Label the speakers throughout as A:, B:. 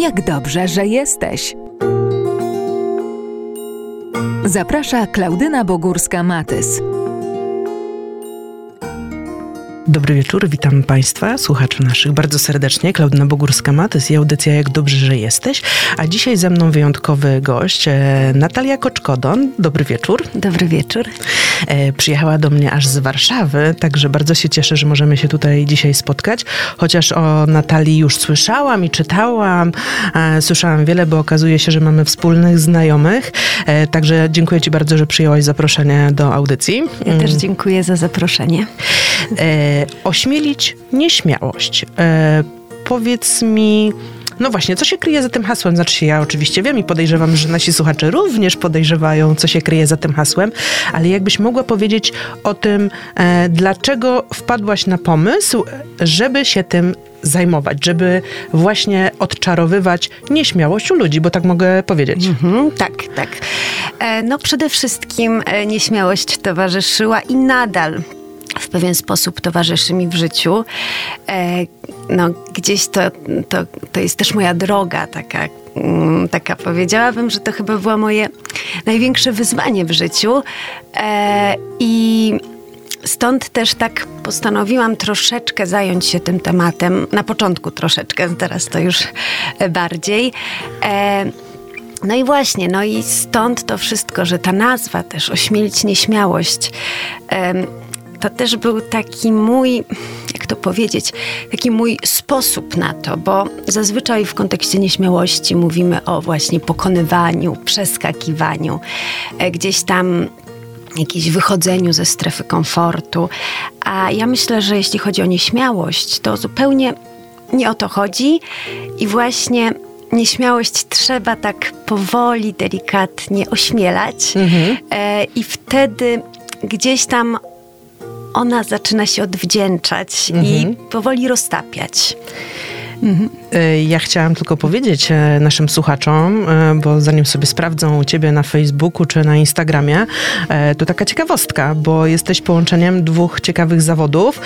A: Jak dobrze, że jesteś. Zaprasza Klaudyna Bogórska-Matys.
B: Dobry wieczór, witam Państwa, słuchaczy naszych bardzo serdecznie. Klaudyna Bogórska-Matys i audycja Jak dobrze, że jesteś. A dzisiaj ze mną wyjątkowy gość, e, Natalia Koczkodon. Dobry wieczór.
C: Dobry wieczór.
B: E, przyjechała do mnie aż z Warszawy, także bardzo się cieszę, że możemy się tutaj dzisiaj spotkać. Chociaż o Natalii już słyszałam i czytałam, e, słyszałam wiele, bo okazuje się, że mamy wspólnych znajomych. Także dziękuję Ci bardzo, że przyjęłaś zaproszenie do audycji.
C: Ja też mm. dziękuję za zaproszenie
B: ośmielić nieśmiałość. E, powiedz mi, no właśnie, co się kryje za tym hasłem? Znaczy ja oczywiście wiem i podejrzewam, że nasi słuchacze również podejrzewają, co się kryje za tym hasłem, ale jakbyś mogła powiedzieć o tym, e, dlaczego wpadłaś na pomysł, żeby się tym zajmować, żeby właśnie odczarowywać nieśmiałość u ludzi, bo tak mogę powiedzieć. Mhm,
C: tak, tak. E, no przede wszystkim e, nieśmiałość towarzyszyła i nadal w pewien sposób towarzyszy mi w życiu. E, no, gdzieś to, to, to jest też moja droga taka, mm, taka powiedziałabym, że to chyba było moje największe wyzwanie w życiu. E, I stąd też tak postanowiłam troszeczkę zająć się tym tematem. Na początku troszeczkę, teraz to już bardziej. E, no i właśnie, no i stąd to wszystko, że ta nazwa też, ośmielić nieśmiałość, to też był taki mój, jak to powiedzieć, taki mój sposób na to, bo zazwyczaj w kontekście nieśmiałości mówimy o właśnie pokonywaniu, przeskakiwaniu, e, gdzieś tam jakieś wychodzeniu ze strefy komfortu. A ja myślę, że jeśli chodzi o nieśmiałość, to zupełnie nie o to chodzi i właśnie nieśmiałość trzeba tak powoli, delikatnie ośmielać mhm. e, i wtedy gdzieś tam ona zaczyna się odwdzięczać mhm. i powoli roztapiać.
B: Mhm. Ja chciałam tylko powiedzieć e, naszym słuchaczom, e, bo zanim sobie sprawdzą u ciebie na Facebooku czy na Instagramie, to taka ciekawostka, bo jesteś połączeniem dwóch ciekawych zawodów.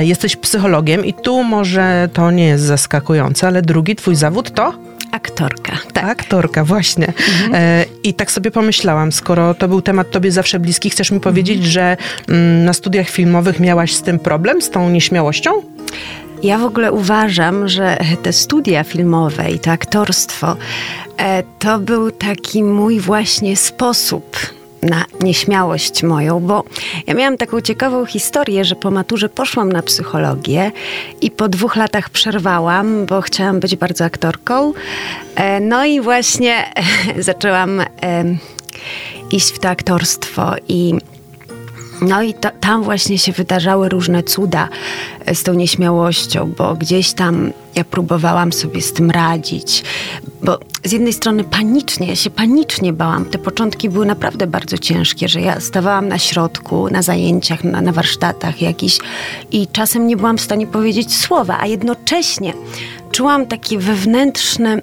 B: Jesteś psychologiem i tu może to nie jest zaskakujące, ale drugi twój zawód to?
C: Aktorka.
B: Tak. Aktorka, właśnie. Mhm. E, I tak sobie pomyślałam, skoro to był temat tobie zawsze bliski, chcesz mi powiedzieć, mhm. że mm, na studiach filmowych miałaś z tym problem, z tą nieśmiałością?
C: Ja w ogóle uważam, że te studia filmowe i to aktorstwo e, to był taki mój właśnie sposób na nieśmiałość moją, bo ja miałam taką ciekawą historię, że po maturze poszłam na psychologię i po dwóch latach przerwałam, bo chciałam być bardzo aktorką. E, no i właśnie zaczęłam iść w to aktorstwo i no i to, tam właśnie się wydarzały różne cuda e, z tą nieśmiałością, bo gdzieś tam ja próbowałam sobie z tym radzić, bo z jednej strony panicznie, ja się panicznie bałam. Te początki były naprawdę bardzo ciężkie, że ja stawałam na środku, na zajęciach, na, na warsztatach jakichś i czasem nie byłam w stanie powiedzieć słowa, a jednocześnie czułam takie wewnętrzne,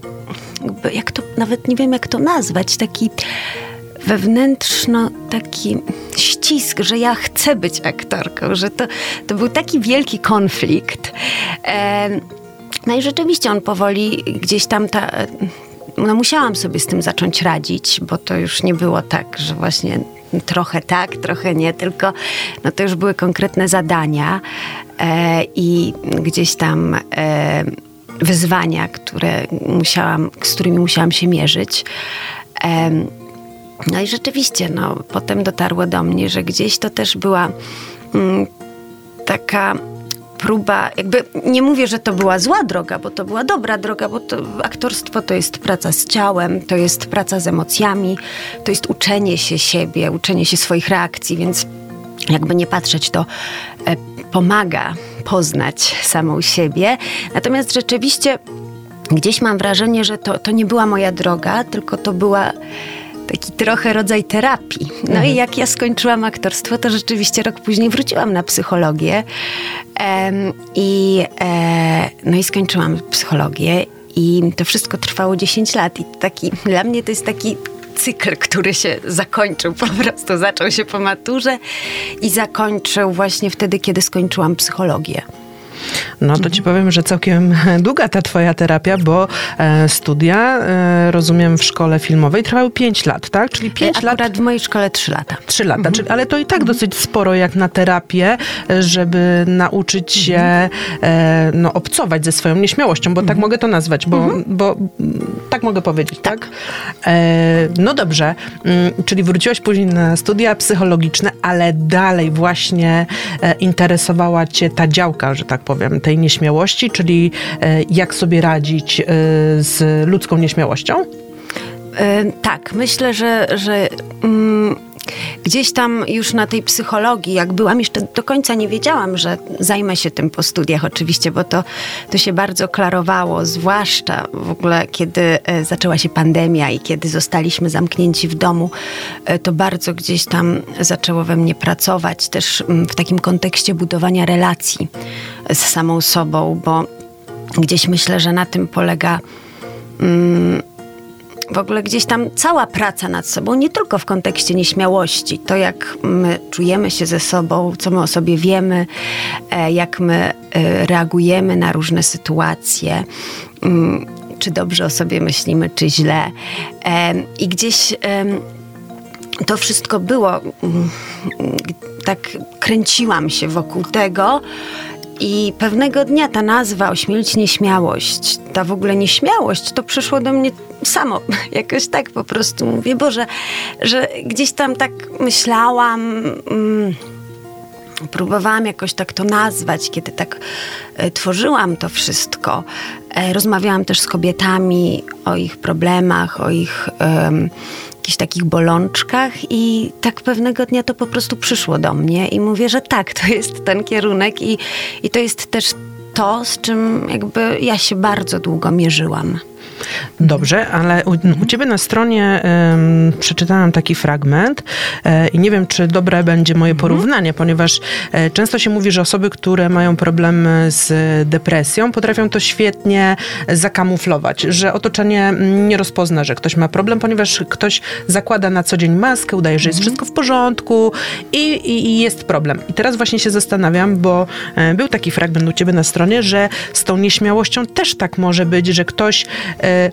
C: jak to, nawet nie wiem jak to nazwać, taki wewnętrzno taki ścisk, że ja chcę być aktorką, że to, to był taki wielki konflikt. No i rzeczywiście on powoli gdzieś tam ta, no musiałam sobie z tym zacząć radzić, bo to już nie było tak, że właśnie trochę tak, trochę nie, tylko no to już były konkretne zadania e, i gdzieś tam e, wyzwania, które musiałam, z którymi musiałam się mierzyć. E, no i rzeczywiście, no, potem dotarło do mnie, że gdzieś to też była mm, taka próba, jakby nie mówię, że to była zła droga, bo to była dobra droga, bo to, aktorstwo to jest praca z ciałem, to jest praca z emocjami, to jest uczenie się siebie, uczenie się swoich reakcji, więc jakby nie patrzeć, to e, pomaga poznać samą siebie. Natomiast rzeczywiście gdzieś mam wrażenie, że to, to nie była moja droga, tylko to była taki trochę rodzaj terapii. No mhm. i jak ja skończyłam aktorstwo, to rzeczywiście rok później wróciłam na psychologię um, i, e, no i skończyłam psychologię i to wszystko trwało 10 lat i taki, dla mnie to jest taki cykl, który się zakończył po prostu, zaczął się po maturze i zakończył właśnie wtedy, kiedy skończyłam psychologię.
B: No to ci powiem, że całkiem długa ta twoja terapia, bo e, studia, e, rozumiem, w szkole filmowej trwały 5 lat, tak? Czyli 5 lat.
C: Akurat w mojej szkole 3 lata.
B: 3 lata, czyli, ale to i tak dosyć sporo jak na terapię, e, żeby nauczyć się e, no, obcować ze swoją nieśmiałością, bo tak mogę to nazwać, bo, bo tak mogę powiedzieć, tak? E, no dobrze, mm, czyli wróciłaś później na studia psychologiczne, ale dalej właśnie e, interesowała cię ta działka, że tak powiem, tej nieśmiałości, czyli e, jak sobie radzić e, z ludzką nieśmiałością?
C: E, tak, myślę, że, że mm, gdzieś tam już na tej psychologii, jak byłam, jeszcze do końca nie wiedziałam, że zajmę się tym po studiach oczywiście, bo to, to się bardzo klarowało, zwłaszcza w ogóle kiedy zaczęła się pandemia i kiedy zostaliśmy zamknięci w domu, to bardzo gdzieś tam zaczęło we mnie pracować też mm, w takim kontekście budowania relacji z samą sobą, bo gdzieś myślę, że na tym polega w ogóle gdzieś tam cała praca nad sobą, nie tylko w kontekście nieśmiałości, to jak my czujemy się ze sobą, co my o sobie wiemy, e, jak my e, reagujemy na różne sytuacje, mm, czy dobrze o sobie myślimy, czy źle. E, I gdzieś to wszystko było, mm, tak kręciłam się wokół tego, i pewnego dnia ta nazwa ośmielić nieśmiałość, ta w ogóle nieśmiałość, to przyszło do mnie samo. Jakoś tak po prostu mówię, Boże, że gdzieś tam tak myślałam. Mm, próbowałam jakoś tak to nazwać, kiedy tak e, tworzyłam to wszystko. E, rozmawiałam też z kobietami o ich problemach, o ich jakichś takich bolączkach i tak pewnego dnia to po prostu przyszło do mnie i mówię, że tak, to jest ten kierunek i, i to jest też to, z czym jakby ja się bardzo długo mierzyłam.
B: Dobrze, ale u, u ciebie na stronie um, przeczytałam taki fragment e, i nie wiem, czy dobre będzie moje mhm. porównanie, ponieważ e, często się mówi, że osoby, które mają problemy z depresją, potrafią to świetnie zakamuflować, że otoczenie nie rozpozna, że ktoś ma problem, ponieważ ktoś zakłada na co dzień maskę, udaje, że jest mhm. wszystko w porządku i, i, i, jest problem. I teraz właśnie się zastanawiam, bo e, był taki fragment u ciebie na stronie, że z tą nieśmiałością też tak może być, że ktoś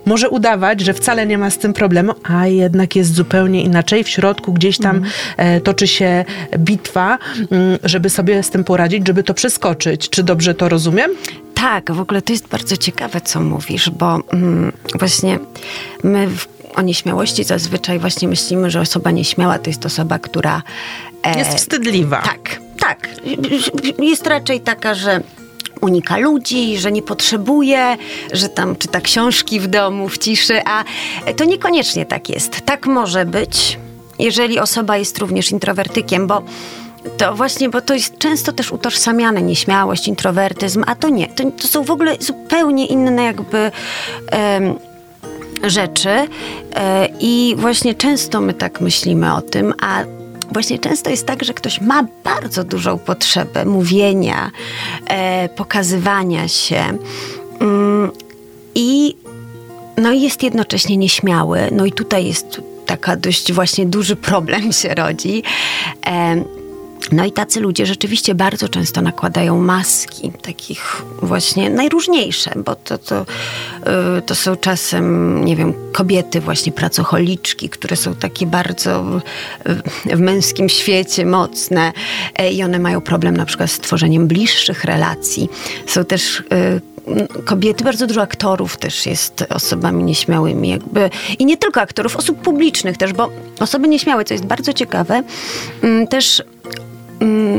B: może udawać, że wcale nie ma z tym problemu, a jednak jest zupełnie inaczej. W środku gdzieś tam mm. toczy się bitwa, mm, żeby sobie z tym poradzić, żeby to przeskoczyć. Czy dobrze to rozumiem?
C: Tak, w ogóle to jest bardzo ciekawe, co mówisz, bo mm, właśnie my w, o nieśmiałości zazwyczaj właśnie myślimy, że osoba nieśmiała to jest osoba, która...
B: E, jest wstydliwa.
C: Tak, tak. Jest raczej taka, że unika ludzi, że nie potrzebuje, że tam czyta książki w domu, w ciszy, a to niekoniecznie tak jest. Tak może być, jeżeli osoba jest również introwertykiem, bo to właśnie, bo to jest często też utożsamiane nieśmiałość, introwertyzm, a to nie. To, to są w ogóle zupełnie inne jakby um, rzeczy e, i właśnie często my tak myślimy o tym, a właśnie często jest tak, że ktoś ma bardzo dużą potrzebę mówienia, e, pokazywania się mm, i no jest jednocześnie nieśmiały. No i tutaj jest taka dość właśnie duży problem się rodzi. E, no i tacy ludzie rzeczywiście bardzo często nakładają maski, takich właśnie najróżniejsze, bo to, to, y, to są czasem, nie wiem, kobiety właśnie pracocholiczki, które są takie bardzo w męskim świecie mocne e, i one mają problem na przykład z tworzeniem bliższych relacji. Są też y, kobiety, bardzo dużo aktorów też jest osobami nieśmiałymi, jakby i nie tylko aktorów, osób publicznych też, bo osoby nieśmiałe, co jest bardzo ciekawe, mm, też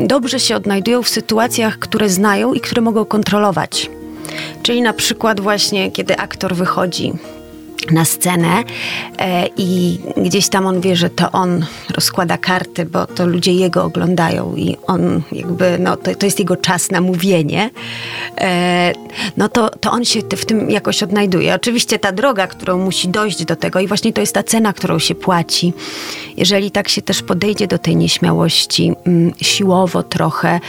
C: dobrze się odnajdują w sytuacjach, które znają i które mogą kontrolować. Czyli na przykład właśnie, kiedy aktor wychodzi na scenę e, i gdzieś tam on wie, że to on rozkłada karty, bo to ludzie jego oglądają i on jakby, no to, to jest jego czas na mówienie, e, no to, to on się w tym jakoś odnajduje. Oczywiście ta droga, którą musi dojść do tego i właśnie to jest ta cena, którą się płaci. Jeżeli tak się też podejdzie do tej nieśmiałości mm, siłowo trochę,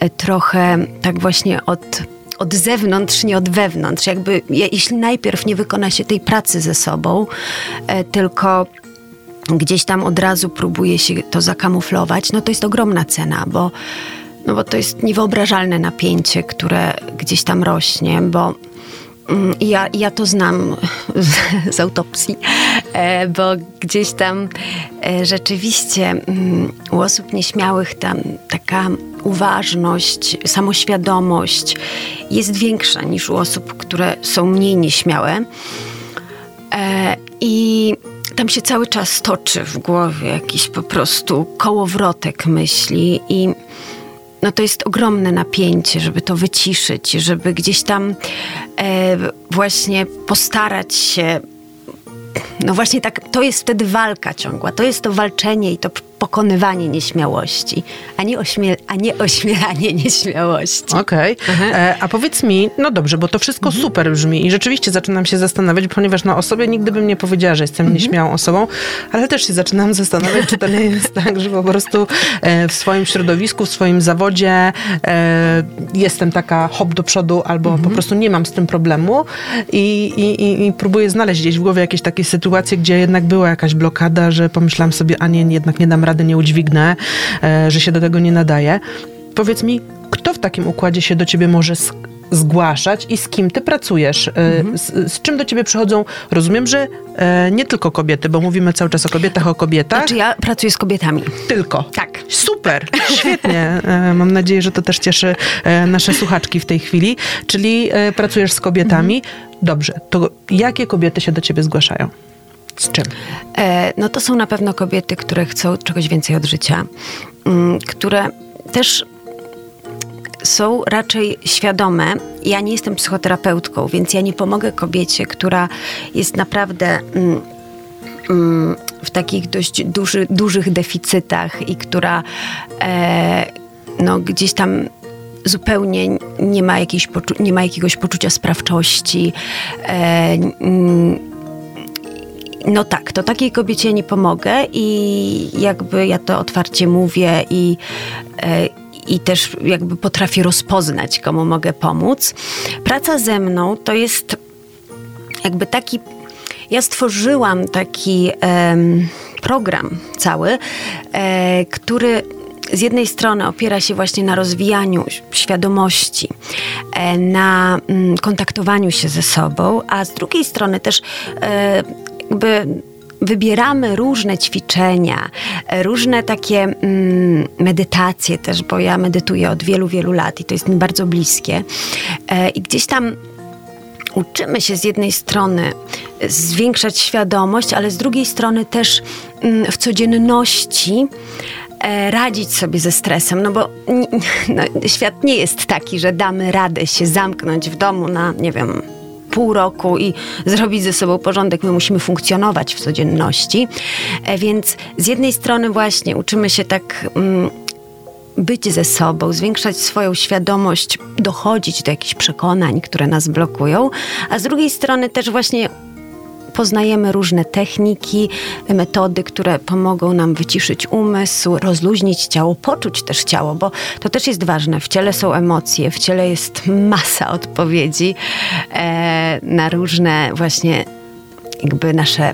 C: e, trochę tak właśnie od od zewnątrz, nie od wewnątrz. Jakby jeśli najpierw nie wykona się tej pracy ze sobą, e, tylko gdzieś tam od razu próbuje się to zakamuflować, no to jest ogromna cena, bo no bo to jest niewyobrażalne napięcie, które gdzieś tam rośnie, bo mm, ja, ja to znam z, z autopsji, bo gdzieś tam e, rzeczywiście mm, u osób nieśmiałych tam taka uważność, samoświadomość jest większa niż u osób, które są mniej nieśmiałe. E, I tam się cały czas toczy w głowie jakiś po prostu kołowrotek myśli i no to jest ogromne napięcie, żeby to wyciszyć, żeby gdzieś tam e, właśnie postarać się. No właśnie tak, to jest wtedy walka ciągła, to jest to walczenie i to pokonywanie nieśmiałości, a nie, a nie ośmielanie nieśmiałości.
B: Okej, okay. E, a powiedz mi, no dobrze, bo to wszystko mhm. super brzmi i rzeczywiście zaczynam się zastanawiać, ponieważ no o sobie nigdy bym nie powiedziała, że jestem mhm. nieśmiałą osobą, ale też się zaczynam zastanawiać, czy to nie jest tak, że po prostu e, w swoim środowisku, w swoim zawodzie e, jestem taka hop do przodu albo mhm. po prostu nie mam z tym problemu i, i, i, i próbuję znaleźć gdzieś w głowie jakieś takie sytuacje, gdzie jednak była jakaś blokada, że pomyślałam sobie, a nie, jednak nie dam rady, nie udźwignę, e, że się do tego nie nadaje. Powiedz mi, kto w takim układzie się do ciebie może zgłaszać i z kim ty pracujesz? E, mhm. Z, z, czym do ciebie przychodzą? Rozumiem, że e, nie tylko kobiety, bo mówimy cały czas o kobietach, o kobietach.
C: Znaczy ja pracuję z kobietami.
B: Tylko?
C: Tak.
B: Super, świetnie. E, mam nadzieję, że to też cieszy e, nasze słuchaczki w tej chwili. Czyli e, pracujesz z kobietami. Mhm. Dobrze, to jakie kobiety się do ciebie zgłaszają? Z czym?
C: E, no to są na pewno kobiety, które chcą czegoś więcej od życia, mm, które też są raczej świadome. Ja nie jestem psychoterapeutką, więc ja nie pomogę kobiecie, która jest naprawdę mm, mm, w takich dość duży, dużych deficytach i która e, no, gdzieś tam zupełnie nie ma, jakiejś, nie ma jakiegoś poczucia sprawczości. E, no tak, to takiej kobiecie nie pomogę i jakby ja to otwarcie mówię i, e, i też jakby potrafię rozpoznać, komu mogę pomóc. Praca ze mną to jest jakby taki. Ja stworzyłam taki um, program cały, e, który z jednej strony opiera się właśnie na rozwijaniu świadomości, e, na mm, kontaktowaniu się ze sobą, a z drugiej strony też jakby wybieramy różne ćwiczenia, różne takie mm, medytacje też, bo ja medytuję od wielu, wielu lat i to jest mi bardzo bliskie. E, I gdzieś tam uczymy się z jednej strony zwiększać świadomość, ale z drugiej strony też mm, w codzienności e, radzić sobie ze stresem, no bo no, świat nie jest taki, że damy radę się zamknąć w domu na, nie wiem, pół roku i zrobić ze sobą porządek. My musimy funkcjonować w codzienności. E, więc z jednej strony właśnie uczymy się tak mm, być ze sobą, zwiększać swoją świadomość, dochodzić do jakichś przekonań, które nas blokują, a z drugiej strony też właśnie poznajemy różne techniki, metody, które pomogą nam wyciszyć umysł, rozluźnić ciało, poczuć też ciało, bo to też jest ważne. W ciele są emocje, w ciele jest masa odpowiedzi e, na różne właśnie jakby nasze,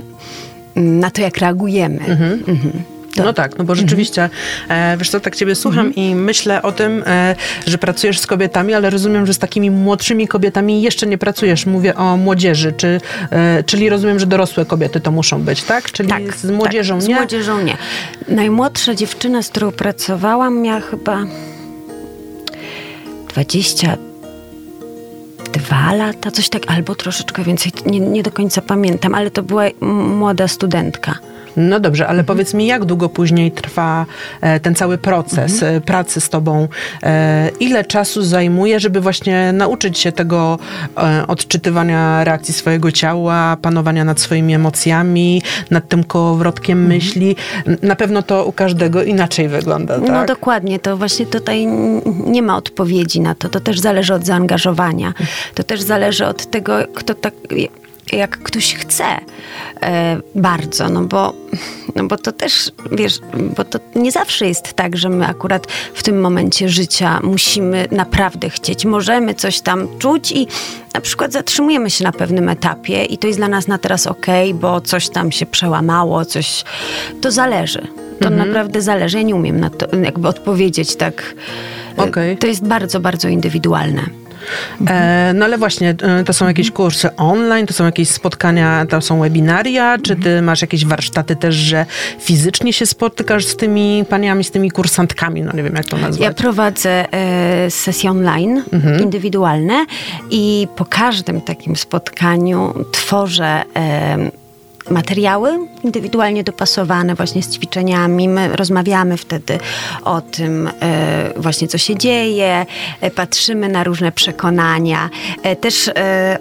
C: na to, jak reagujemy. Mhm. Mhm.
B: No tak, no bo rzeczywiście, mhm. wiesz co, tak ciebie słucham mhm. i myślę o tym, e, że pracujesz z kobietami, ale rozumiem, że z takimi młodszymi kobietami jeszcze nie pracujesz. Mówię o młodzieży, czy, e, czyli rozumiem, że dorosłe kobiety to muszą być, tak? Czyli
C: tak,
B: z młodzieżą
C: tak,
B: nie?
C: z młodzieżą nie. Najmłodsza dziewczyna, z którą pracowałam, miała chyba 20 dwa lata, coś tak, albo troszeczkę więcej, nie, nie do końca pamiętam, ale to była młoda studentka.
B: No dobrze, ale powiedz mi, jak długo później trwa e, ten cały proces mhm. Pracy z tobą? E, ile czasu zajmuje, żeby właśnie nauczyć się tego odczytywania reakcji swojego ciała, panowania nad swoimi emocjami, nad tym kołowrotkiem mhm. myśli? Na pewno to u każdego inaczej wygląda, no tak?
C: No dokładnie, to właśnie tutaj nie ma odpowiedzi na to. To też zależy od zaangażowania. To też zależy od tego, kto tak jak ktoś chce e, bardzo, no bo, no bo to też, wiesz, bo to nie zawsze jest tak, że my akurat w tym momencie życia musimy naprawdę chcieć. Możemy coś tam czuć i na przykład zatrzymujemy się na pewnym etapie i to jest dla nas na teraz ok, bo coś tam się przełamało, coś, to zależy. To mhm. naprawdę zależy. Ja nie umiem na to jakby odpowiedzieć tak
B: Okej.
C: To jest bardzo, bardzo indywidualne.
B: E, no ale właśnie, e, to są jakieś kursy online, to są jakieś spotkania, to są webinaria, czy ty masz jakieś warsztaty też, że fizycznie się spotykasz z tymi paniami, z tymi kursantkami, no nie wiem jak to nazwać.
C: Ja prowadzę e, sesje online, indywidualne i po każdym takim spotkaniu tworzę materiały indywidualnie dopasowane właśnie z ćwiczeniami. My rozmawiamy wtedy o tym e, właśnie, co się dzieje, e, patrzymy na różne przekonania, e, też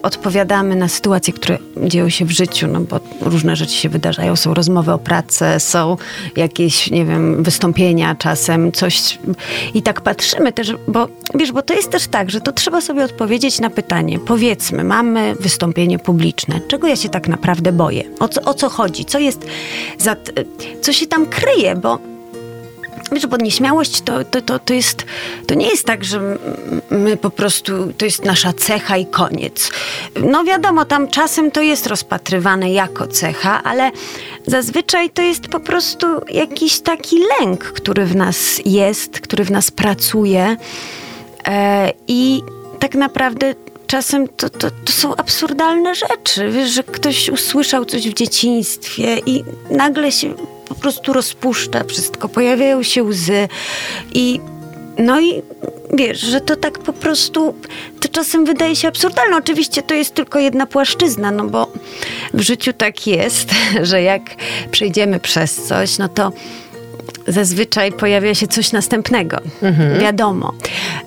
C: odpowiadamy na sytuacje, które dzieją się w życiu, no bo różne rzeczy się wydarzają, są rozmowy o pracę, są jakieś, nie wiem, wystąpienia czasem, coś i tak patrzymy też, bo wiesz, bo to jest też tak, że to trzeba sobie odpowiedzieć na pytanie. Powiedzmy, mamy wystąpienie publiczne. Czego ja się tak naprawdę boję? Co, o co chodzi? Co jest za, co się tam kryje? Bo Wiesz, bo nieśmiałość to, to, to, to, jest, to nie jest tak, że my po prostu, to jest nasza cecha i koniec. No wiadomo, tam czasem to jest rozpatrywane jako cecha, ale zazwyczaj to jest po prostu jakiś taki lęk, który w nas jest, który w nas pracuje e, i tak naprawdę czasem to, to, to są absurdalne rzeczy. Wiesz, że ktoś usłyszał coś w dzieciństwie i nagle się po prostu rozpuszcza wszystko, pojawiają się łzy i no i wiesz, że to tak po prostu to czasem wydaje się absurdalne. Oczywiście to jest tylko jedna płaszczyzna, no bo w życiu tak jest, że jak przejdziemy przez coś, no to zazwyczaj pojawia się coś następnego. Wiadomo.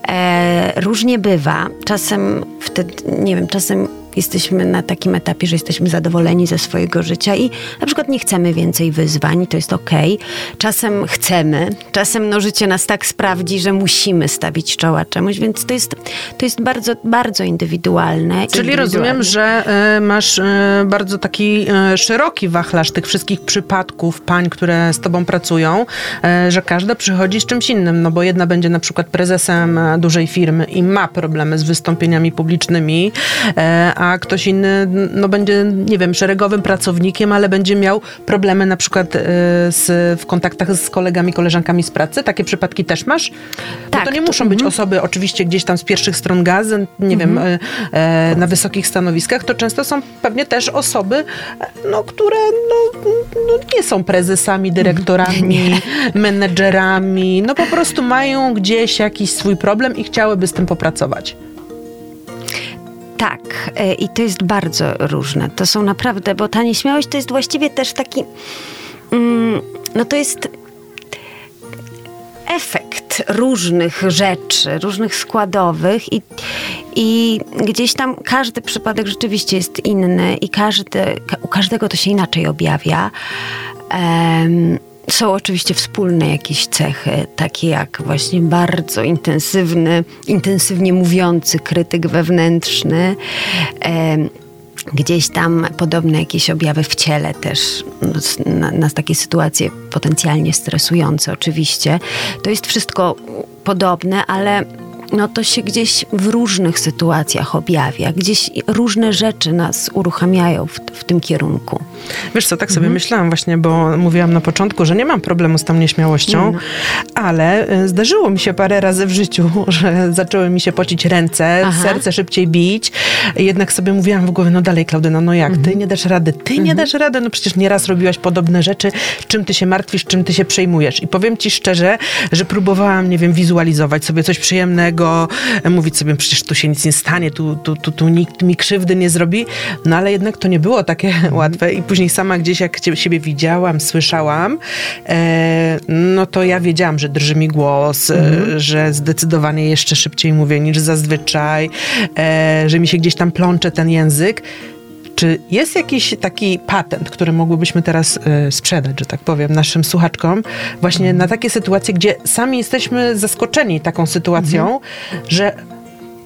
C: E, różnie bywa. Czasem wtedy, nie wiem, czasem jesteśmy na takim etapie, że jesteśmy zadowoleni ze swojego życia i na przykład nie chcemy więcej wyzwań, to jest okej. Czasem chcemy, czasem no, życie nas tak sprawdzi, że musimy stawić czoła czemuś, więc to jest, to jest bardzo, bardzo indywidualne.
B: Czyli rozumiem, że e, masz e, bardzo taki e, szeroki wachlarz tych wszystkich przypadków pań, które z tobą pracują, że każda przychodzi z czymś innym, no bo jedna będzie na przykład prezesem dużej firmy i ma problemy z wystąpieniami publicznymi, e, a ktoś inny no będzie, nie wiem, szeregowym pracownikiem, ale będzie miał problemy na przykład e, z, w kontaktach z kolegami, koleżankami z pracy. Takie przypadki też masz? Bo
C: Tak,
B: to nie
C: to-
B: muszą być osoby oczywiście gdzieś tam z pierwszych stron gazy, nie wiem, e, e, na wysokich stanowiskach, to często są pewnie też osoby, no, które no, no, nie są prezesami, dyrektorami, menedżerami, no po prostu mają gdzieś jakiś swój problem i chciałyby z tym popracować.
C: Tak, e, i to jest bardzo różne. To są naprawdę, bo ta nieśmiałość to jest właściwie też taki. Mm, no to jest efekt różnych rzeczy, różnych składowych i, i gdzieś tam każdy przypadek rzeczywiście jest inny i każdy, ka- u każdego to się inaczej objawia. Em, są oczywiście wspólne jakieś cechy, takie jak właśnie bardzo intensywny, intensywnie mówiący krytyk wewnętrzny. em, Gdzieś tam podobne jakieś objawy w ciele też, no, nas takie sytuacje potencjalnie stresujące oczywiście. To jest wszystko podobne, ale no to się gdzieś w różnych sytuacjach objawia. Gdzieś różne rzeczy nas uruchamiają w, w tym kierunku.
B: Wiesz co, tak sobie myślałam właśnie, bo mówiłam na początku, że nie mam problemu z tą nieśmiałością, ale y, zdarzyło mi się parę razy w życiu, że zaczęły mi się pocić ręce,
C: Aha.
B: serce szybciej bić. Jednak sobie mówiłam w głowie, no dalej Klaudyna, no jak, ty nie dasz rady, ty nie dasz rady, no przecież nieraz robiłaś podobne rzeczy, czym ty się martwisz, czym ty się przejmujesz. I powiem ci szczerze, że próbowałam, nie wiem, wizualizować sobie coś przyjemnego, mówić sobie, przecież tu się nic nie stanie, tu, tu, tu, tu nikt mi krzywdy nie zrobi, no ale jednak to nie było takie łatwe i później sama gdzieś jak siebie widziałam, słyszałam, e, no to ja wiedziałam, że drży mi głos, e, że zdecydowanie jeszcze szybciej mówię niż zazwyczaj, e, że mi się gdzieś tam plącze ten język. Czy jest jakiś taki patent, który mogłybyśmy teraz e, sprzedać, że tak powiem, naszym słuchaczkom, właśnie na takie sytuacje, gdzie sami jesteśmy zaskoczeni taką sytuacją, że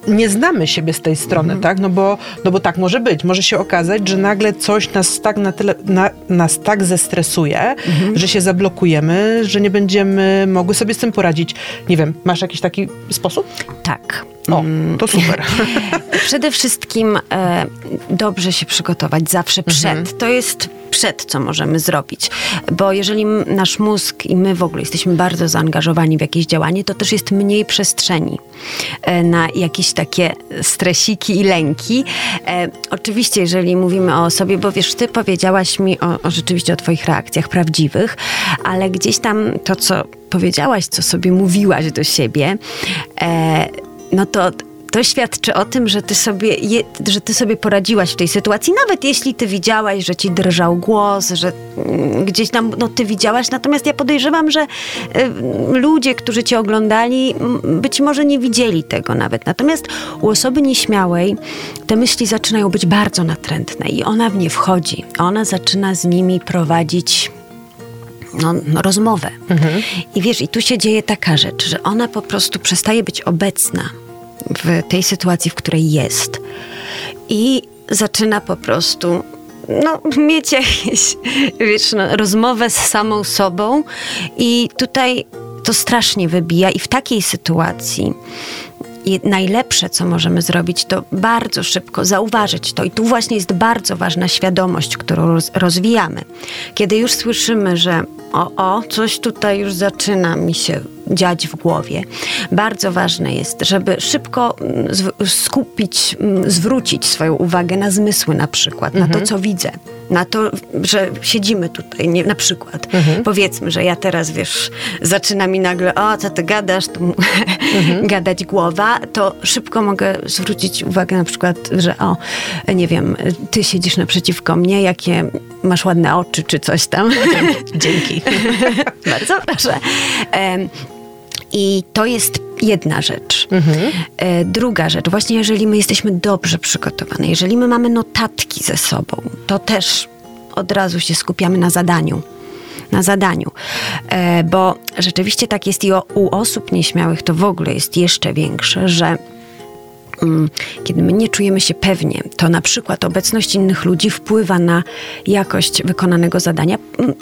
B: nie znamy siebie z tej strony, tak? No bo, no bo tak może być. Może się okazać, że nagle coś nas tak na tyle, na, nas tak zestresuje, że się zablokujemy, że nie będziemy mogły sobie z tym poradzić. Nie wiem, masz jakiś taki sposób?
C: Tak.
B: O, to super.
C: Przede wszystkim e, dobrze się przygotować zawsze przed. Mhm. To jest przed, co możemy zrobić. Bo jeżeli nasz mózg i my w ogóle jesteśmy bardzo zaangażowani w jakieś działanie, to też jest mniej przestrzeni e, na jakieś takie stresiki i lęki. E, oczywiście, jeżeli mówimy o sobie, bo wiesz, ty powiedziałaś mi o, o rzeczywiście o twoich reakcjach prawdziwych, ale gdzieś tam to, co powiedziałaś, co sobie mówiłaś do siebie, e, no to to świadczy o tym, że ty, sobie, je, że ty sobie poradziłaś w tej sytuacji, nawet jeśli ty widziałaś, że ci drżał głos, że mm, gdzieś tam no, ty widziałaś. Natomiast ja podejrzewam, że y, ludzie, którzy cię oglądali, być może nie widzieli tego nawet. Natomiast u osoby nieśmiałej te myśli zaczynają być bardzo natrętne i ona w nie wchodzi. Ona zaczyna z nimi prowadzić no, no, rozmowę. Mhm. I wiesz, i tu się dzieje taka rzecz, że ona po prostu przestaje być obecna w tej sytuacji, w której jest. I zaczyna po prostu no, mieć jakieś, wiesz, no, rozmowę z samą sobą i tutaj to strasznie wybija i w takiej sytuacji i najlepsze, co możemy zrobić, to bardzo szybko zauważyć to. I tu właśnie jest bardzo ważna świadomość, którą rozwijamy. Kiedy już słyszymy, że o, o, coś tutaj już zaczyna mi się dziać w głowie. Bardzo ważne jest, żeby szybko mm, skupić, mm, zwrócić swoją uwagę na zmysły na przykład, mhm. na to, mhm. co widzę. Na to, że siedzimy tutaj, nie, na przykład. Mhm. Powiedzmy, że ja teraz, wiesz, zaczyna mi nagle, o, co ty gadasz, tu mhm. gadać głowa, to szybko mogę zwrócić uwagę na przykład, że o, nie wiem, ty siedzisz naprzeciwko mnie, jakie masz ładne oczy, czy coś tam.
B: Dzięki.
C: Bardzo proszę. I to jest jedna rzecz. Mhm. E, druga rzecz, właśnie jeżeli my jesteśmy dobrze przygotowane, jeżeli my mamy notatki ze sobą, to też od razu się skupiamy na zadaniu. Na zadaniu, e, bo rzeczywiście tak jest i u osób nieśmiałych to w ogóle jest jeszcze większe, że kiedy my nie czujemy się pewnie, to na przykład obecność innych ludzi wpływa na jakość wykonanego zadania. Mm,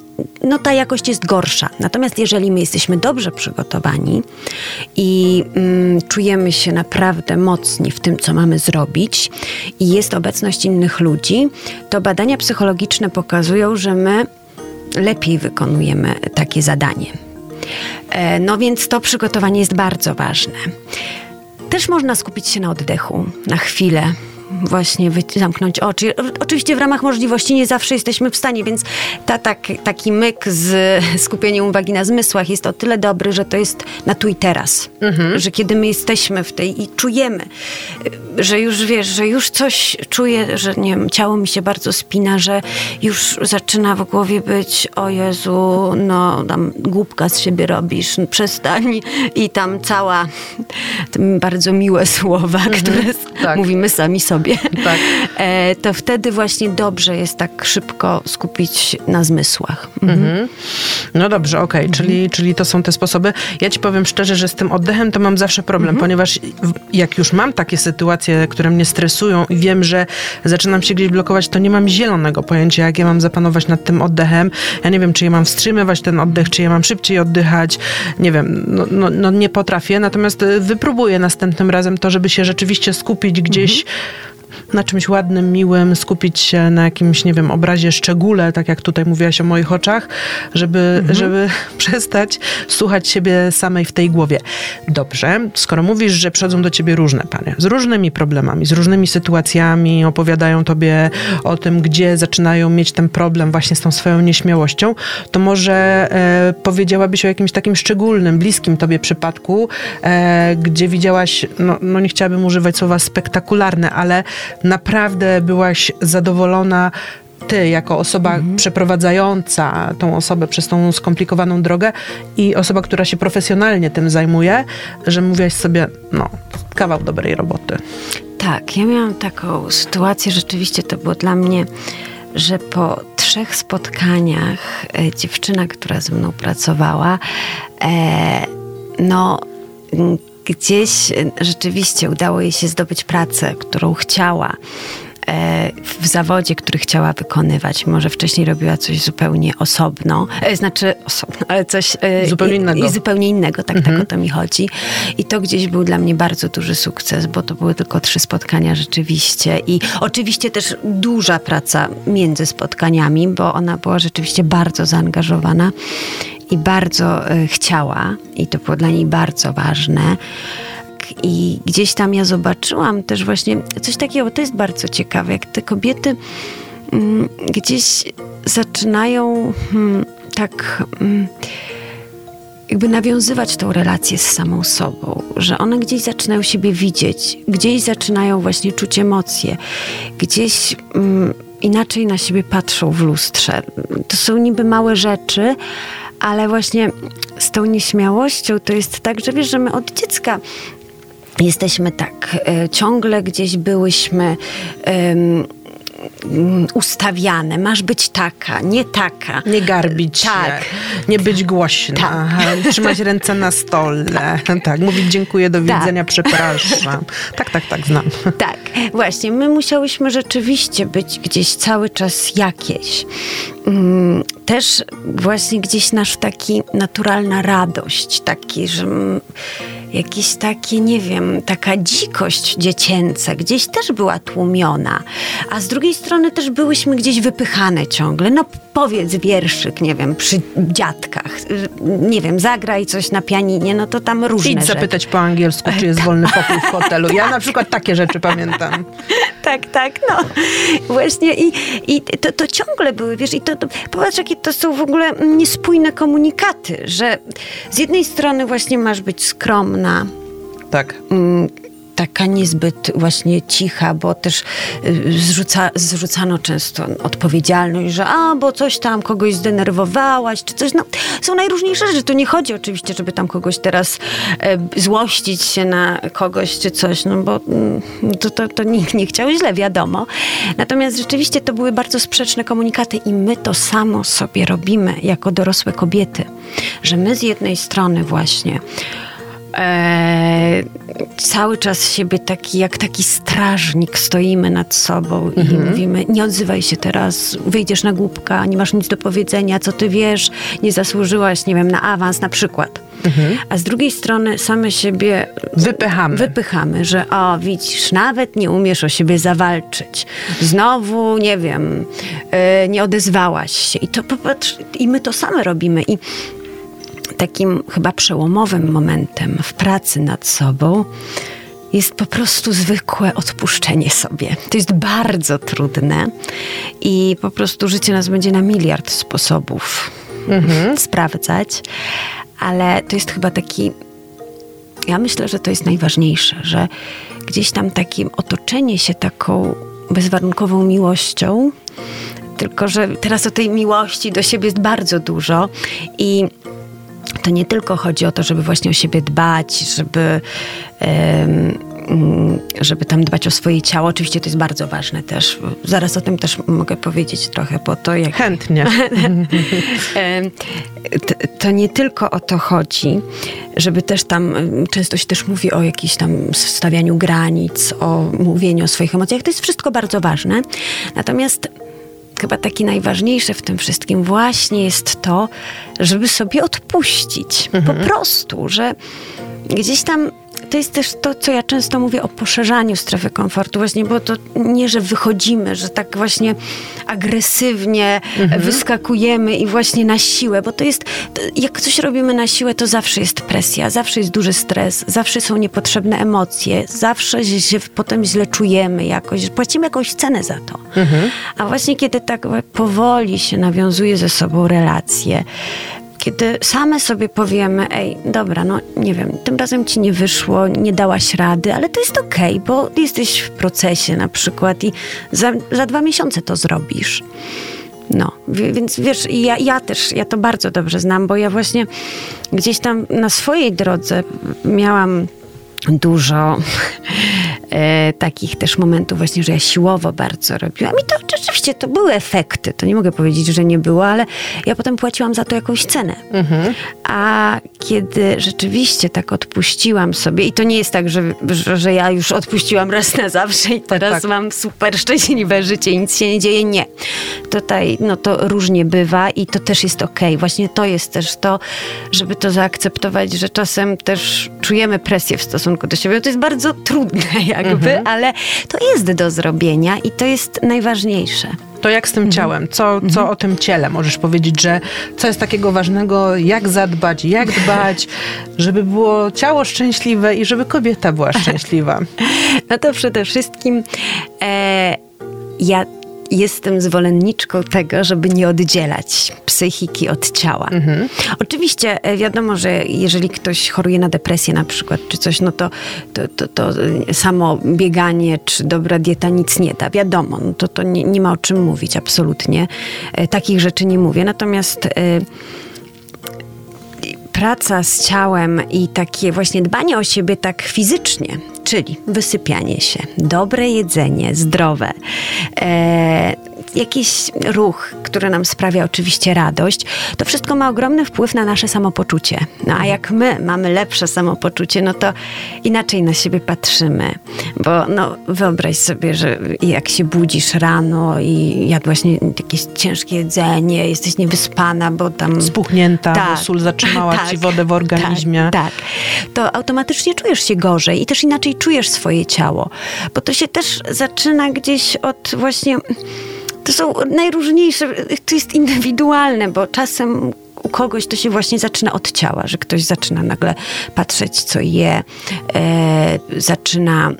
C: no ta jakość jest gorsza. Natomiast jeżeli my jesteśmy dobrze przygotowani i mm, czujemy się naprawdę mocni w tym, co mamy zrobić i jest obecność innych ludzi, to badania psychologiczne pokazują, że my lepiej wykonujemy takie zadanie. E, no więc to przygotowanie jest bardzo ważne. Też można skupić się na oddechu, na chwilę, właśnie zamknąć oczy. Oczywiście w ramach możliwości nie zawsze jesteśmy w stanie, więc ta, tak, taki myk z skupieniem uwagi na zmysłach jest o tyle dobry, że to jest na tu i teraz. Mhm. Że kiedy my jesteśmy w tej i czujemy, że już wiesz, że już coś czuję, że nie wiem, ciało mi się bardzo spina, że już zaczyna w głowie być o Jezu, no tam głupka z siebie robisz, przestań i tam cała bardzo miłe słowa, mhm. które tak. mówimy sami sobie sobie, tak. E, to wtedy właśnie dobrze jest tak szybko skupić na zmysłach. Mhm. Mhm.
B: No dobrze, okej, okay. czyli, czyli to są te sposoby. Ja ci powiem szczerze, że z tym oddechem to mam zawsze problem, mhm. ponieważ jak już mam takie sytuacje, które mnie stresują i wiem, że zaczynam się gdzieś blokować, to nie mam zielonego pojęcia, jak ja mam zapanować nad tym oddechem. Ja nie wiem, czy ja mam wstrzymywać ten oddech, czy ja mam szybciej oddychać. Nie wiem, no, no, no nie potrafię, natomiast wypróbuję następnym razem to, żeby się rzeczywiście skupić gdzieś mhm na czymś ładnym, miłym, skupić się na jakimś, nie wiem, obrazie, szczególe, tak jak tutaj mówiłaś o moich oczach, żeby, mhm. żeby przestać słuchać siebie samej w tej głowie. Dobrze, skoro mówisz, że przychodzą do ciebie różne panie, z różnymi problemami, z różnymi sytuacjami, opowiadają tobie o tym, gdzie zaczynają mieć ten problem właśnie z tą swoją nieśmiałością, to może e, powiedziałabyś o jakimś takim szczególnym, bliskim tobie przypadku, e, gdzie widziałaś, no, no nie chciałabym używać słowa spektakularne, ale naprawdę byłaś zadowolona ty, jako osoba mhm. przeprowadzająca tą osobę przez tą skomplikowaną drogę i osoba, która się profesjonalnie tym zajmuje, że mówiłaś sobie, no, kawał dobrej roboty.
C: Tak, ja miałam taką sytuację, rzeczywiście to było dla mnie, że po trzech spotkaniach e, dziewczyna, która ze mną pracowała, e, no gdzieś e, rzeczywiście udało jej się zdobyć pracę, którą chciała. e, w zawodzie, który chciała wykonywać. Może wcześniej robiła coś zupełnie osobno, e, znaczy osobno, ale coś
B: Zupełnie innego.
C: I, zupełnie innego, tak, tak o to mi chodzi. I to gdzieś był dla mnie bardzo duży sukces, bo to były tylko trzy spotkania rzeczywiście. I oczywiście też duża praca między spotkaniami, bo ona była rzeczywiście bardzo zaangażowana i bardzo e, chciała, i to było dla niej bardzo ważne. I gdzieś tam ja zobaczyłam też właśnie coś takiego, to jest bardzo ciekawe, jak te kobiety mm, gdzieś zaczynają hmm, tak. Hmm, jakby nawiązywać tą relację z samą sobą, że one gdzieś zaczynają siebie widzieć, gdzieś zaczynają właśnie czuć emocje, gdzieś mm, inaczej na siebie patrzą w lustrze. To są niby małe rzeczy, ale właśnie z tą nieśmiałością to jest tak, że wiesz, że my od dziecka jesteśmy tak, e, ciągle gdzieś byłyśmy. Ustawiane, masz być taka, nie taka.
B: Nie garbić
C: tak.
B: się, nie być głośna, tak. trzymać ręce na stole, tak. tak, mówić dziękuję, do tak. widzenia, tak. przepraszam. Tak, tak, tak, znam.
C: Tak, właśnie, my musiałyśmy rzeczywiście być gdzieś cały czas jakieś. Mm, też właśnie gdzieś nasz taki naturalna radość, taki, że jakieś takie, nie wiem, taka dzikość dziecięca gdzieś też była tłumiona, a z drugiej strony też byłyśmy gdzieś wypychane ciągle. No powiedz wierszyk, nie wiem, przy dziadkach, nie wiem, zagraj coś na pianinie, no to tam różne
B: Idź
C: rzeczy.
B: zapytać po angielsku, czy jest wolny pokój w hotelu. Ja na przykład takie rzeczy pamiętam.
C: Tak, tak, no. Właśnie i, i to, to ciągle były, wiesz, i to, to popatrz, jakie to są w ogóle niespójne komunikaty, że z jednej strony właśnie masz być skromna,
B: tak.
C: Mm, taka niezbyt właśnie cicha, bo też y, zrzuca, zrzucano często odpowiedzialność, że a, bo coś tam kogoś zdenerwowałaś, czy coś. No, są najróżniejsze rzeczy. Tu nie chodzi oczywiście, żeby tam kogoś teraz e, złościć się na kogoś, czy coś, no bo mm, to, to, to nikt nie chciał źle, wiadomo. Natomiast rzeczywiście to były bardzo sprzeczne komunikaty i my to samo sobie robimy jako dorosłe kobiety, że my z jednej strony właśnie e, cały czas siebie taki, jak taki strażnik stoimy nad sobą i mhm. mówimy, nie odzywaj się teraz, wyjdziesz na głupka, nie masz nic do powiedzenia, co ty wiesz, nie zasłużyłaś, nie wiem, na awans na przykład. Mhm. A z drugiej strony same siebie
B: wypychamy.
C: wypychamy, że o, widzisz, nawet nie umiesz o siebie zawalczyć. Znowu, nie wiem, yy, nie odezwałaś się. I to popatrz, i my to same robimy. I takim chyba przełomowym momentem w pracy nad sobą jest po prostu zwykłe odpuszczenie sobie. To jest bardzo trudne i po prostu życie nas będzie na miliard sposobów mhm. sprawdzać, ale to jest chyba taki. Ja myślę, że to jest najważniejsze, że gdzieś tam takim otoczenie się taką bezwarunkową miłością, tylko że teraz o tej miłości do siebie jest bardzo dużo i to nie tylko chodzi o to, żeby właśnie o siebie dbać, żeby, żeby tam dbać o swoje ciało. Oczywiście to jest bardzo ważne też. Zaraz o tym też mogę powiedzieć trochę, bo to jak...
B: Chętnie.
C: to nie tylko o to chodzi, żeby też tam, często się też mówi o jakimś tam stawianiu granic, o mówieniu o swoich emocjach. To jest wszystko bardzo ważne. Natomiast chyba taki najważniejsze w tym wszystkim właśnie jest to, żeby sobie odpuścić. Mhm. Po prostu, że gdzieś tam to jest też to, co ja często mówię o poszerzaniu strefy komfortu, właśnie, bo to nie, że wychodzimy, że tak właśnie agresywnie mhm. wyskakujemy i właśnie na siłę, bo to jest, jak coś robimy na siłę, to zawsze jest presja, zawsze jest duży stres, zawsze są niepotrzebne emocje, zawsze się potem źle czujemy jakoś, płacimy jakąś cenę za to. Mhm. A właśnie kiedy tak powoli się nawiązuje ze sobą relacje, kiedy same sobie powiemy, ej, dobra, no nie wiem, tym razem ci nie wyszło, nie dałaś rady, ale to jest okej, okay, bo jesteś w procesie na przykład i za, za dwa miesiące to zrobisz. No, więc wiesz, ja, ja też, ja to bardzo dobrze znam, bo ja właśnie gdzieś tam na swojej drodze miałam dużo e, takich też momentów właśnie, że ja siłowo bardzo robiłam. I to rzeczywiście to były efekty. To nie mogę powiedzieć, że nie było, ale ja potem płaciłam za to jakąś cenę. Mhm. A kiedy rzeczywiście tak odpuściłam sobie, i to nie jest tak, że, że, że ja już odpuściłam raz na zawsze i teraz tak, tak. mam super szczęśliwe życie i nic się nie dzieje. Nie. Tutaj no to różnie bywa i to też jest okej. Okay. Właśnie to jest też to, żeby to zaakceptować, że czasem też czujemy presję w stosunku do siebie. To jest bardzo trudne jakby, mhm. ale to jest do zrobienia i to jest najważniejsze.
B: To jak z tym mhm. ciałem? Co, co mhm. o tym ciele możesz powiedzieć, że co jest takiego ważnego, jak zadbać, jak dbać, żeby było ciało szczęśliwe i żeby kobieta była szczęśliwa?
C: No to przede wszystkim e, ja jestem zwolenniczką tego, żeby nie oddzielać psychiki od ciała. Mhm. Oczywiście e, wiadomo, że jeżeli ktoś choruje na depresję na przykład, czy coś, no to, to, to, to samo bieganie, czy dobra dieta nic nie da. Wiadomo, no to, to nie, nie ma o czym mówić, absolutnie. E, takich rzeczy nie mówię. Natomiast e, praca z ciałem i takie właśnie dbanie o siebie tak fizycznie, czyli wysypianie się, dobre jedzenie, zdrowe, e, jakiś ruch, który nam sprawia oczywiście radość, to wszystko ma ogromny wpływ na nasze samopoczucie. No a jak my mamy lepsze samopoczucie, no to inaczej na siebie patrzymy. Bo no, wyobraź sobie, że jak się budzisz rano i jadłaś nie, jakieś ciężkie jedzenie, jesteś niewyspana, bo tam...
B: Spuchnięta, tak, bo sól zatrzymała tak, ci wodę w organizmie.
C: Tak, tak, to automatycznie czujesz się gorzej i też inaczej czujesz swoje ciało. Bo to się też zaczyna gdzieś od właśnie to są najróżniejsze, to jest indywidualne, bo czasem u kogoś to się właśnie zaczyna od ciała, że ktoś zaczyna nagle patrzeć, co je, e, zaczyna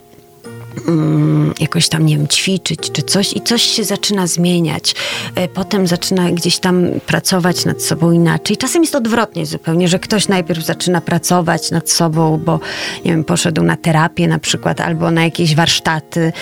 C: um, jakoś tam, nie wiem, ćwiczyć czy coś i coś się zaczyna zmieniać. E, potem zaczyna gdzieś tam pracować nad sobą inaczej. Czasem jest odwrotnie zupełnie, że ktoś najpierw zaczyna pracować nad sobą, bo, nie wiem, poszedł na terapię na przykład albo na jakieś warsztaty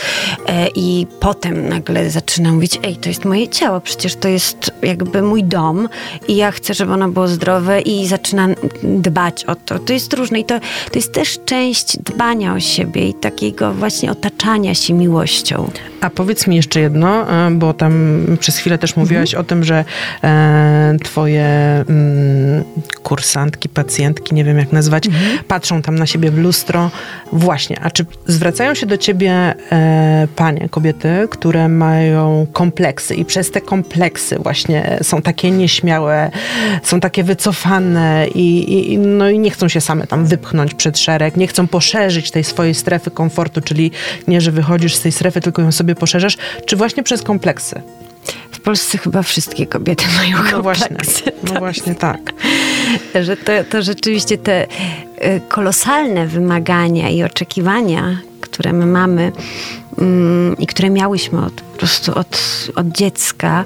C: e, i potem nagle zaczyna mówić, ej, to jest moje ciało, przecież to jest jakby mój dom i ja chcę, żeby ono było zdrowe i zaczyna dbać o to. To jest różne i to, to jest też część dbania o siebie i takiego właśnie otaczania się miłością.
B: A powiedz mi jeszcze jedno, e, bo tam przez chwilę też mówiłaś mhm. o tym, że e, twoje mm, kursantki, pacjentki, nie wiem jak nazwać, mhm. patrzą tam na siebie w lustro. Właśnie, a czy zwracają się do ciebie e, panie, kobiety, które mają kompleksy i przez te kompleksy właśnie są takie nieśmiałe, są takie wycofane i, i, no i nie chcą się same tam wypchnąć przed szereg, nie chcą poszerzyć tej swojej strefy komfortu, czyli nie, że wychodzisz z tej strefy, tylko ją sobie poszerzasz, czy właśnie przez kompleksy?
C: W Polsce chyba wszystkie kobiety mają
B: no
C: kompleksy.
B: Właśnie, no tak. właśnie tak.
C: że to, to rzeczywiście te y, kolosalne wymagania i oczekiwania, które my mamy mm, i które miałyśmy od, po prostu od, od dziecka,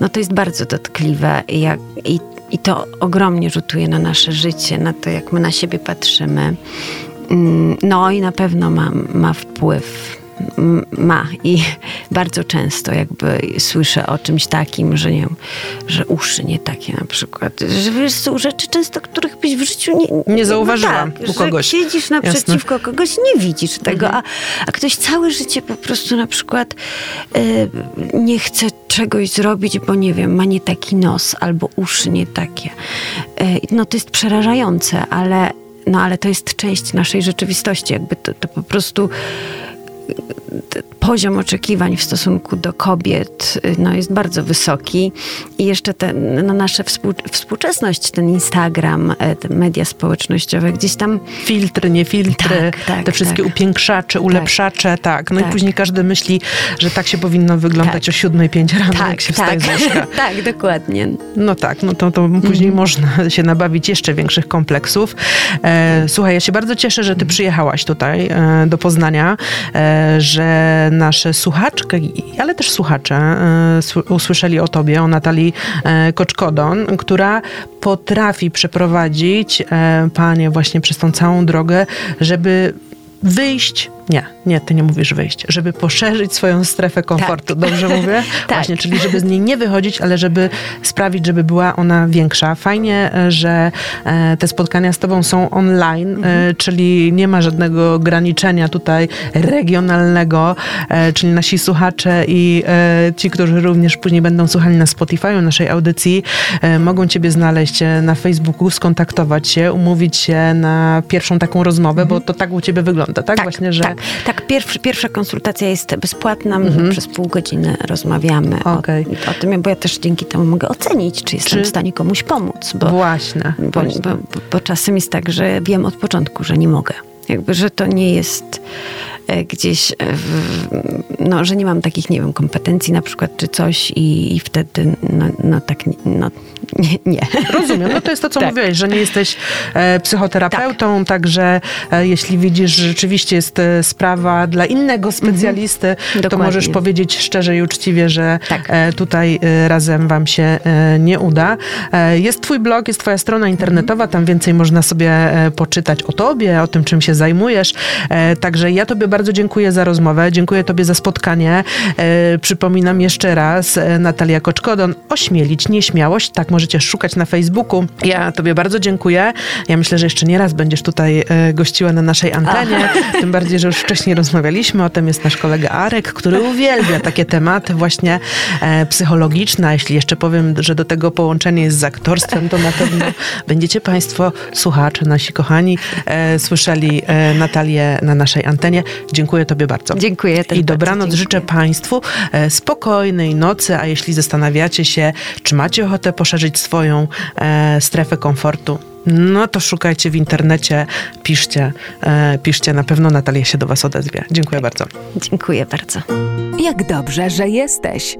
C: no to jest bardzo dotkliwe i, jak, i, i to ogromnie rzutuje na nasze życie, na to, jak my na siebie patrzymy. Mm, no i na pewno ma, ma wpływ ma i bardzo często jakby słyszę o czymś takim, że nie wiem, że uszy nie takie na przykład, że wiesz, są rzeczy często, których byś w życiu nie...
B: Nie zauważyłam tak, u kogoś.
C: siedzisz naprzeciwko Jasne. kogoś, nie widzisz tego, mhm. a, a ktoś całe życie po prostu na przykład y, nie chce czegoś zrobić, bo nie wiem, ma nie taki nos albo uszy nie takie. Y, no to jest przerażające, ale no ale to jest część naszej rzeczywistości, jakby to, to po prostu tehát poziom oczekiwań w stosunku do kobiet no, jest bardzo wysoki i jeszcze ten, no, nasza współczesność, ten Instagram, e, te media społecznościowe, gdzieś tam...
B: Filtry, nie filtry, tak, tak, te wszystkie tak. upiększacze, tak. ulepszacze, tak. No i tak. później każdy myśli, że tak się powinno wyglądać tak. o siódmej, pięć rano, jak się wstaje z łóżka.
C: tak, dokładnie.
B: No tak, no to, to później mm. można się nabawić jeszcze większych kompleksów. E, słuchaj, ja się bardzo cieszę, że ty przyjechałaś tutaj e, do Poznania, e, że nasze słuchaczki, ale też słuchacze e, usłyszeli o tobie, o Natalii e, Koczkodon, która potrafi przeprowadzić e, panie właśnie przez tą całą drogę, żeby wyjść Nie, nie, ty nie mówisz wyjść. Żeby poszerzyć swoją strefę komfortu. Tak. Dobrze mówię?
C: tak.
B: Właśnie, czyli żeby z niej nie wychodzić, ale żeby sprawić, żeby była ona większa. Fajnie, e, że e, te spotkania z tobą są online, e, mhm. czyli nie ma żadnego ograniczenia tutaj regionalnego, czyli nasi słuchacze i ci, którzy również później będą słuchali na Spotify naszej audycji, mogą ciebie znaleźć na Facebooku, skontaktować się, umówić się na pierwszą taką rozmowę, mhm. bo to tak u ciebie wygląda, tak?
C: tak
B: Właśnie, że...
C: Tak, tak pierwszy, pierwsza konsultacja jest bezpłatna, mhm. przez pół godziny rozmawiamy okay. o, o, tym, bo ja też dzięki temu mogę ocenić, czy jestem czy... w stanie komuś pomóc. Bo,
B: właśnie.
C: Bo,
B: właśnie.
C: Bo, bo, bo czasem jest tak, że wiem od początku, że nie mogę. Jakby, że to nie jest gdzieś, e, w, no, że nie mam takich, nie wiem, kompetencji na przykład, czy coś i, i wtedy, no, no tak, no, nie, nie.
B: Rozumiem, no to jest to, co tak. mówiłeś, że nie jesteś e, psychoterapeutą, tak. także e, jeśli widzisz, że rzeczywiście jest e, sprawa dla innego specjalisty, mhm. to możesz powiedzieć szczerze i uczciwie, że tak. e, tutaj razem wam się nie uda. jest twój blog, jest twoja strona internetowa, tam więcej można sobie poczytać o tobie, o tym, czym się zajmujesz, także ja tobie bardzo dziękuję za rozmowę, dziękuję Tobie za spotkanie. E, przypominam jeszcze raz, e, Natalia Koczkodon, ośmielić nieśmiałość, tak możecie szukać na Facebooku. Ja Tobie bardzo dziękuję. Ja myślę, że jeszcze nie raz będziesz tutaj e, gościła na naszej antenie, Ach. tym bardziej, że już wcześniej rozmawialiśmy o tym. Jest nasz kolega Arek, który uwielbia takie tematy właśnie e, psychologiczne. Jeśli jeszcze powiem, że do tego połączenie jest z aktorstwem, to na pewno będziecie Państwo, słuchacze, nasi kochani, e, słyszeli e, Natalię na naszej antenie. Dziękuję Tobie bardzo.
C: Dziękuję.
B: I dobranoc
C: bardzo,
B: życzę Państwu e, spokojnej nocy, a jeśli zastanawiacie się, czy macie ochotę poszerzyć swoją e, strefę komfortu, no to szukajcie w internecie, piszcie, e, piszcie, na pewno Natalia się do Was odezwie. Dziękuję bardzo.
C: Dziękuję bardzo.
A: Jak dobrze, że jesteś.